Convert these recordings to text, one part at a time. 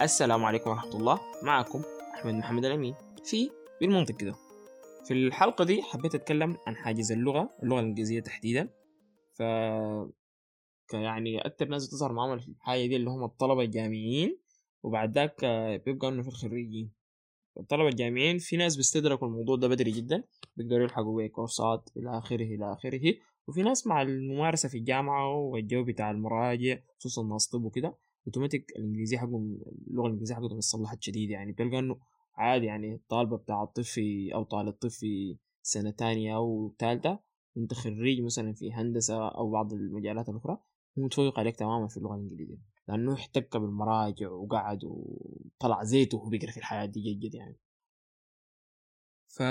السلام عليكم ورحمة الله. معكم أحمد محمد الأمين في بالمنطق كده في الحلقة دي حبيت أتكلم عن حاجز اللغة اللغة الإنجليزية تحديدا. ف يعني أكتر ناس بتظهر معاهم الحاجة دي اللي هم الطلبة الجامعيين وبعد ذاك بيبقى إنه في الخريجين. الطلبة الجامعيين في ناس بيستدركوا الموضوع ده بدري جدا بيقدروا يلحقوا بيه كورسات إلى آخره إلى آخره. وفي ناس مع الممارسة في الجامعة والجو بتاع المراجع خصوصا ناس طب وكده. اوتوماتيك الإنجليزي حقهم اللغة الإنجليزية حقهم اتصلحت شديد يعني. بلقى إنه عادي يعني الطالبه بتاع الطب في أو طالب الطب في سنة تانية أو ثالثه انت خريج مثلا في هندسة أو بعض المجالات الأخرى هو متفوق عليك تماما في اللغة الإنجليزية. لأنه احتك بالمراجع وقعد وطلع زيته وهو بيقرأ في الحياة دي جد يعني. ف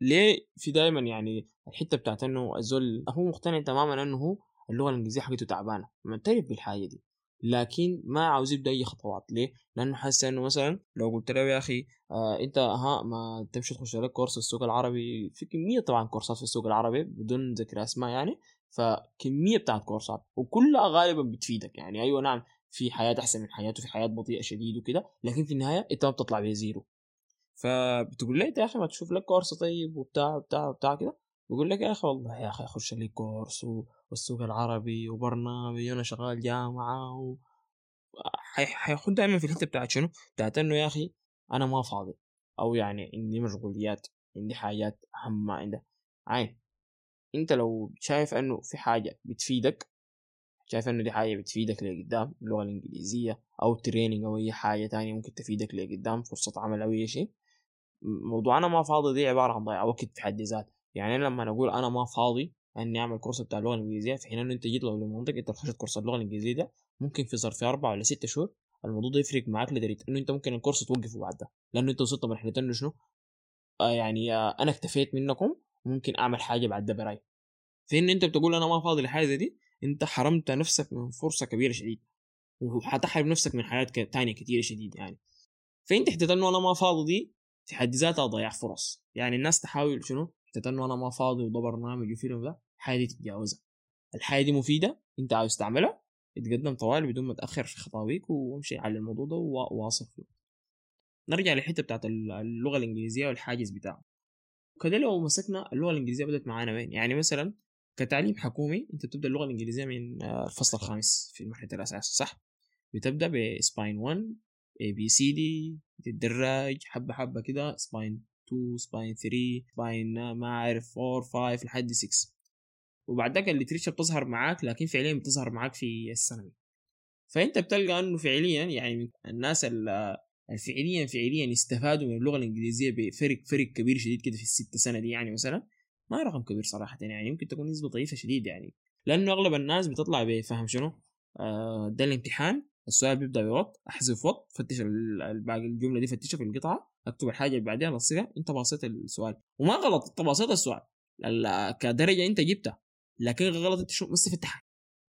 ليه في دائما يعني الحتة بتاعت إنه الزول هو مقتنع تماما إنه هو اللغة الإنجليزية حقته تعبانة. معترف بالحاجة دي. لكن ما عاوز يبدأ أي خطوات. ليه؟ لأنه حاسس إنه مثلا لو قلت له يا أخي آه أنت ها ما تمشي تخش لك كورس في السوق العربي. في كمية طبعا كورسات في السوق العربي بدون ذكر أسماء يعني. فكمية بتاعت كورسات. وكلها غالبا بتفيدك يعني. أيوه نعم في حياة أحسن من حياته في حياة بطيئة شديد وكده. لكن في النهاية أنت ما بتطلع بزيرو. فبتقول لي أنت يا أخي ما تشوف لك كورس طيب وبتاع وبتاع وبتاع كده؟ بيقول لك يا أخي والله يا أخي أخش لي كورس والسوق العربي وبرنامج وأنا شغال جامعة و... حيكون دائما في الحتة بتاعت شنو؟ بتاعت إنه يا أخي أنا ما فاضي أو يعني عندي مشغوليات عندي حاجات أهم ما عندها عين أنت لو شايف إنه في حاجة بتفيدك شايف إنه دي حاجة بتفيدك لقدام اللغة الإنجليزية أو تريننج أو أي حاجة تانية ممكن تفيدك لقدام فرصة عمل أو أي شيء موضوع أنا ما فاضي دي عبارة عن ضياع وقت في حد ذاته يعني لما أقول أنا ما فاضي اني اعمل كورس بتاع اللغة الإنجليزية في حين إنه أنت جيت لو لمنطقه أنت خشيت كورس اللغة الإنجليزية ده ممكن في ظرف أربع ولا ستة شهور الموضوع ده يفرق معاك لدرجة إنه أنت ممكن الكورس توقفه بعد ده لأنه أنت وصلت مرحلة إنه شنو؟ آه يعني آه أنا اكتفيت منكم ممكن أعمل حاجة بعد ده براي. في ان أنت بتقول أنا ما فاضي لحاجة دي أنت حرمت نفسك من فرصة كبيرة شديد وحتحرم نفسك من حياه تانية كتيرة شديد يعني. فانت حتة إنه أنا ما فاضي دي في حد ذاتها ضياع فرص. يعني الناس تحاول شنو؟ حتة إنه أنا ما فاضي وده برنامج وفيلم ده الحاجة دي تتجاوزها. الحاجة دي مفيدة أنت عاوز تعملها اتقدم طوال بدون ما تأخر في خطاويك وامشي على الموضوع ده وواصل فيه. نرجع للحتة بتاعت اللغة الإنجليزية والحاجز بتاعه كده لو مسكنا اللغة الإنجليزية بدأت معانا وين؟ يعني مثلا كتعليم حكومي أنت بتبدأ اللغة الإنجليزية من الفصل الخامس في مرحله الاساس صح؟ بتبدأ ب Spine 1 A B C D تتدرج حبة حبة كده Spine 2 Spine 3 Spine ما أعرف 4 5 لحد 6 وبعد ذاك ال literature بتظهر معاك لكن فعليا بتظهر معاك في الثانوي. فأنت بتلقى إنه فعليا يعني الناس الفعليا فعليا استفادوا من اللغة الإنجليزية بفرق فرق كبير شديد كده في الست سنة دي يعني مثلا. ما رقم كبير صراحة يعني يمكن تكون نسبة ضعيفة شديد يعني. لأنه أغلب الناس بتطلع بفهم شنو؟ آه ده الامتحان السؤال بيبدأ بوط أحذف وط فتش باقي الجملة دي فتشها في القطعة. اكتب الحاجة اللي بعدها لصقها انت باصيت السؤال. وما غلط انت باصيت السؤال. كدرجة انت جبتها. لكن غلط انت شو بس فتحها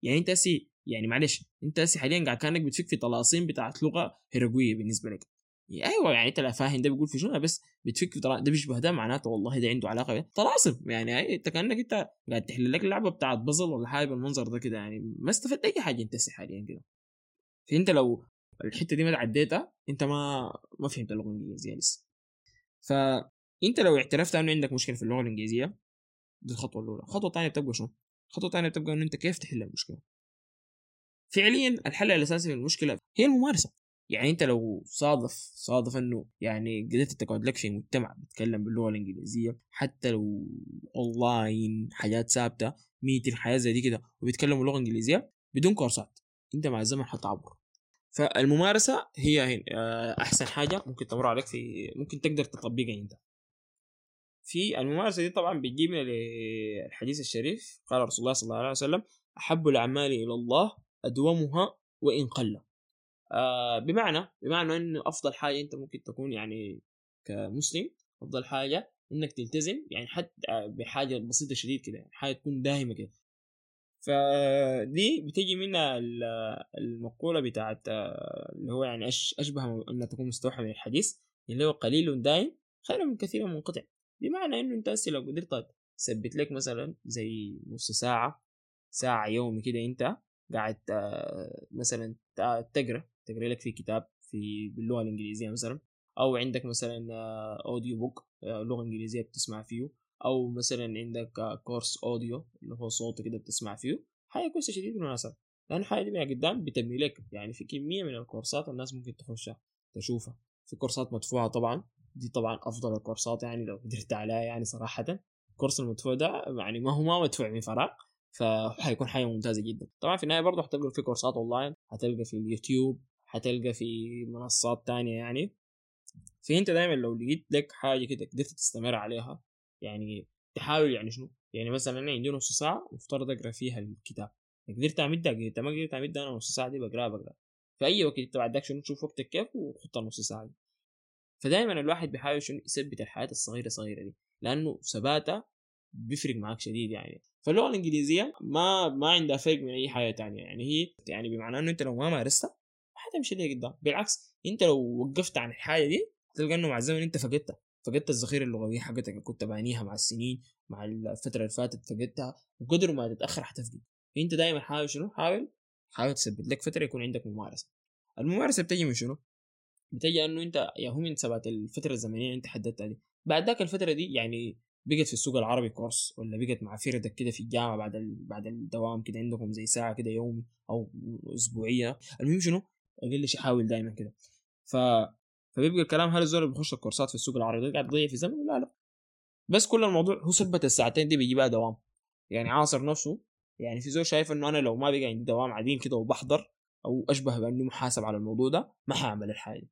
يعني انت هسي يعني معلش انت هسي حاليا قاعد كأنك بتفك في طلاسم بتاعت لغة هيروغويه بالنسبة لك. أيوه يعني انت لا فاهم ده بيقول في شنو بس بتفك في طلاسم ده بيشبه ده معناته والله ده عنده علاقة طلاسم يعني انت كأنك انت قاعد تحل لك لعبه بتاعت بزل ولا حاجة بالمنظر ده كده يعني ما استفدت أي حاجة انت حاليا كده. فأنت لو الحتة دي ما عديتها انت ما ما فهمت اللغة الإنجليزية لسه. فانت لو اعترفت انه عندك مشكلة في اللغة الإنجليزية دي الخطوة الأولى. الخطوة الثانية بتبقى شنو؟ الخطوة الثانية بتبقى إنه أنت كيف تحل المشكلة. فعليا الحل الأساسي في المشكلة هي الممارسة. يعني أنت لو صادف صادف إنه يعني قدرت تقعد لك في مجتمع بيتكلم باللغة الإنجليزية حتى لو اونلاين حاجات ثابتة ميتين حياه زي دي كده وبيتكلموا اللغة الإنجليزية بدون كورسات. أنت مع الزمن حتعبر. فالممارسة هي أحسن حاجة ممكن تمر عليك في ممكن تقدر تطبقها أنت. في الممارسة دي طبعا بتجيبنا للحديث الشريف قال رسول الله صلى الله عليه وسلم أحب الأعمال إلى الله أدومها وإن قل آه بمعنى بمعنى انه أفضل حاجة أنت ممكن تكون يعني كمسلم أفضل حاجة إنك تلتزم يعني حتى بحاجة بسيطة شديد كده يعني حاجة تكون دائمه كده. فدي بتجي منها المقولة بتاعت اللي هو يعني أشبه أنها تكون مستوحى من الحديث اللي هو قليل دائم خير من كثير منقطع. بمعنى إنه أنت لو قدرت تثبت لك مثلا زي نص ساعة ساعة يومي كده أنت قاعد مثلا تقرأ تقرأ لك في كتاب في باللغة الإنجليزية مثلا أو عندك مثلا audio book لغة إنجليزية بتسمع فيه. أو مثلا عندك كورس audio اللي هو صوت كده بتسمع فيه حاجة كويسة شديد بالمناسبة. لأن الحاجة دي من قدام بتبني لك يعني في كمية من الكورسات الناس ممكن تخشها تشوفها. في كورسات مدفوعة طبعا دي طبعا أفضل الكورسات يعني لو قدرت عليها يعني صراحة. الكورس المدفوع ده يعني ما هو ما مدفوع من فراغ فحيكون حاجة ممتازة جدا. طبعا في النهاية برضه حتلقى في كورسات أونلاين حتلقى في اليوتيوب حتلقى في منصات تانية يعني. فأنت دائما لو لقيت لك حاجة كده قدرت تستمر عليها يعني تحاول يعني شنو؟ يعني مثلا أنا عندي نص ساعة مفترض أقرأ فيها الكتاب. قدرت امدها قدرت ما قدرت امدها أنا نص ساعة دي بقرا بقرا في أي وقت انت بعدك شنو؟ تشوف وقتك كيف وخط النص ساعة دي. فدائما الواحد بيحاول شنو؟ يثبت الحياة الصغيرة صغيرة دي. لأنه ثباتها بيفرق معك شديد يعني. فاللغة الإنجليزية ما ما عندها فرق من أي حاجة تانية يعني. هي يعني بمعنى إنه أنت لو ما مارستها ما حتمشي ليه قدام. بالعكس أنت لو وقفت عن الحاجة دي تلقى إنه مع الزمن أنت فقدتها. فقدت الذخيرة اللغوية حقتك اللي كنت بانيها مع السنين مع الفترة اللي فاتت فقدتها وقدر ما تتأخر حتفقد. فأنت دائما حاول شنو؟ حاول حاول تثبت لك فترة يكون عندك ممارسة. الممارسة بتجي من شنو؟ بتجي إنه أنت يا هو من ثبات الفترة الزمنية اللي أنت حددتها دي بعد ذاك الفترة دي يعني بقت في السوق العربي كورس ولا بقت مع فردك كده في الجامعة بعد ال... بعد الدوام كده عندكم زي ساعة كده يومي أو أسبوعية. المهم شنو؟ أقل شيء حاول دائما كده. ف فبيبقى الكلام هل الزول بيخش الكورسات في السوق العربي قاعد يضيع في زمن لا لا. بس كل الموضوع هو ثبت الساعتين دي بيجيبها دوام. يعني عاصر نفسه يعني في زول شايف إنه أنا لو ما بقى عندي دوام عديل كده وبحضر أو أشبه باني محاسب على الموضوع ده ما حأعمل الحاجة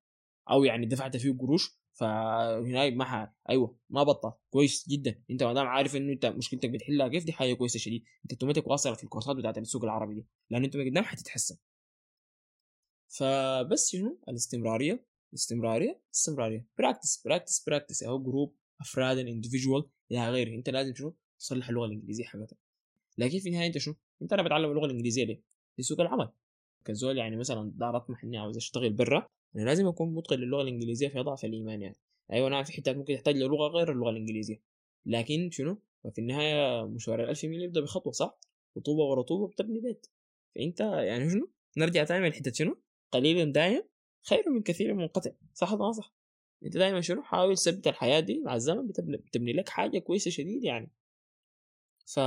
أو يعني دفعت فيه قروش فهناك ما ح... أيوه ما بطل. كويس جدا. أنت ما دام عارف إنه أنت مشكلتك بتحلها كيف دي حاجة كويسة شديد. أنت أوتوماتيك واصل في الكورسات بتاعت السوق العربي دي. لأن أنت قدام حتتحسن. فبس شنو؟ الاستمرارية. استمراريه استمراريه practice practice practice أهو group أفراد individual إلى غيره. أنت لازم شنو؟ تصلح اللغة الإنجليزية حقتك. لكن في النهاية أنت شنو؟ أنت أنا بتعلم اللغة الإنجليزية ليه؟ لسوق العمل. كزول يعني مثلا دار أطمح إني عاوز أشتغل برا أنا لازم أكون متقن للغة الإنجليزية في أضعف الإيمان يعني. أيوه نعم في حتات ممكن تحتاج لغه غير اللغة الإنجليزية. لكن شنو؟ في النهاية مشوار الألف ميل يبدأ بخطوة صح؟ رطوبه ورطوبه بتبني بيت. فأنت يعني شنو؟ نرجع تاني من حتة شنو؟ قليل دايم خير من كثير منقطع صح ولا صح؟ أنت دائما شنو؟ حاول تثبت الحياة دي مع الزمن بتبني, لك حاجة كويسة شديد يعني. ف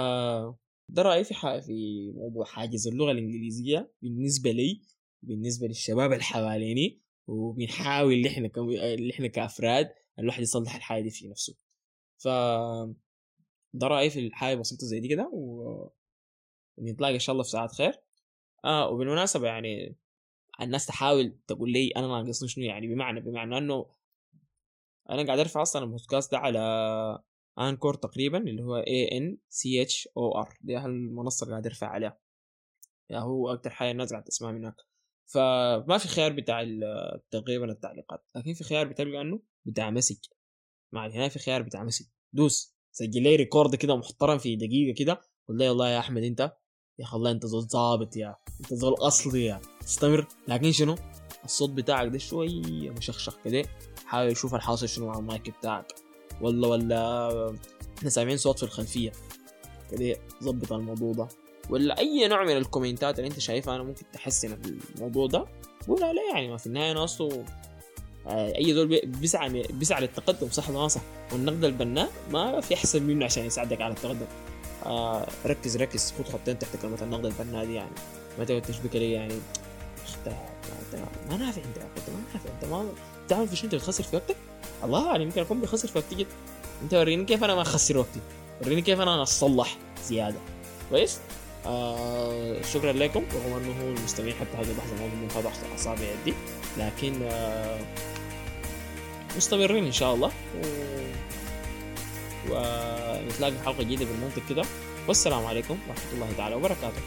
ده رأيي في حاجة في موضوع حاجز اللغة الإنجليزية بالنسبة لي بالنسبة للشباب اللي حواليني وبنحاول اللي إحنا. اللي إحنا كأفراد الواحد يصلح الحاجة دي في نفسه. ف ده رأيي في الحاجة بسيطه زي دي كده و... ونتلاقى إن شاء الله في ساعات خير. آه وبالمناسبة يعني الناس تحاول تقول لي أنا ناقصني شنو يعني بمعنى بمعنى إنه أنا قاعد أرفع أصلا البودكاست ده على Anchor تقريبا اللي هو A N C H O R دي المنصه قاعد أرفع عليها. يا هو أكتر حاجة الناس قاعد تسمعها من هناك. فما في خيار بتاع تقريبا التعليقات. لكن في خيار بتلقى إنه بتاع message. مع هنا في خيار بتاع message. دوس سجل لي record كده محترم في دقيقة كده. قول لي والله يا أحمد أنت يا أخي والله انت زول ظابط يا انت زول أصلي يا. استمر لكن شنو؟ الصوت بتاعك ده شوية مشخشخ كده. حاول يشوف الحاصل شنو مع المايك بتاعك. ولا ولا إحنا سامعين صوت في الخلفية. كده ظبط الموضوع ده. ولا أي نوع من الكومنتات اللي انت شايفها أنا ممكن تحسن الموضوع ده. قول عليه يعني ما في النهاية أنا اصله أي زول بيسعى بيسعى للتقدم صح ولا صح؟ والنقد البناء ما في أحسن منه عشان يساعدك على التقدم. آه ركز ركز. خد خطين تحت كلمه النقد البناء دي يعني. ما تقعد تشبك لي يعني. ما نافع أنت يا ما نافع أنت. ما تعرف إيش أنت بتخسر في وقتك؟ الله أعلم يمكن أكون بخسر في وقتي أنت وريني كيف أنا ما اخسر وقتي. وريني كيف أنا اصلح زيادة. كويس؟ آه شكرا لكم. رغم أنه هو المستمعين حتى هذه اللحظة ما من هذا أصابع يدي. لكن آه مستمرين إن شاء الله. و... ونتلاقى حلقة جديدة بالمنطق كده. والسلام عليكم ورحمة الله تعالى وبركاته.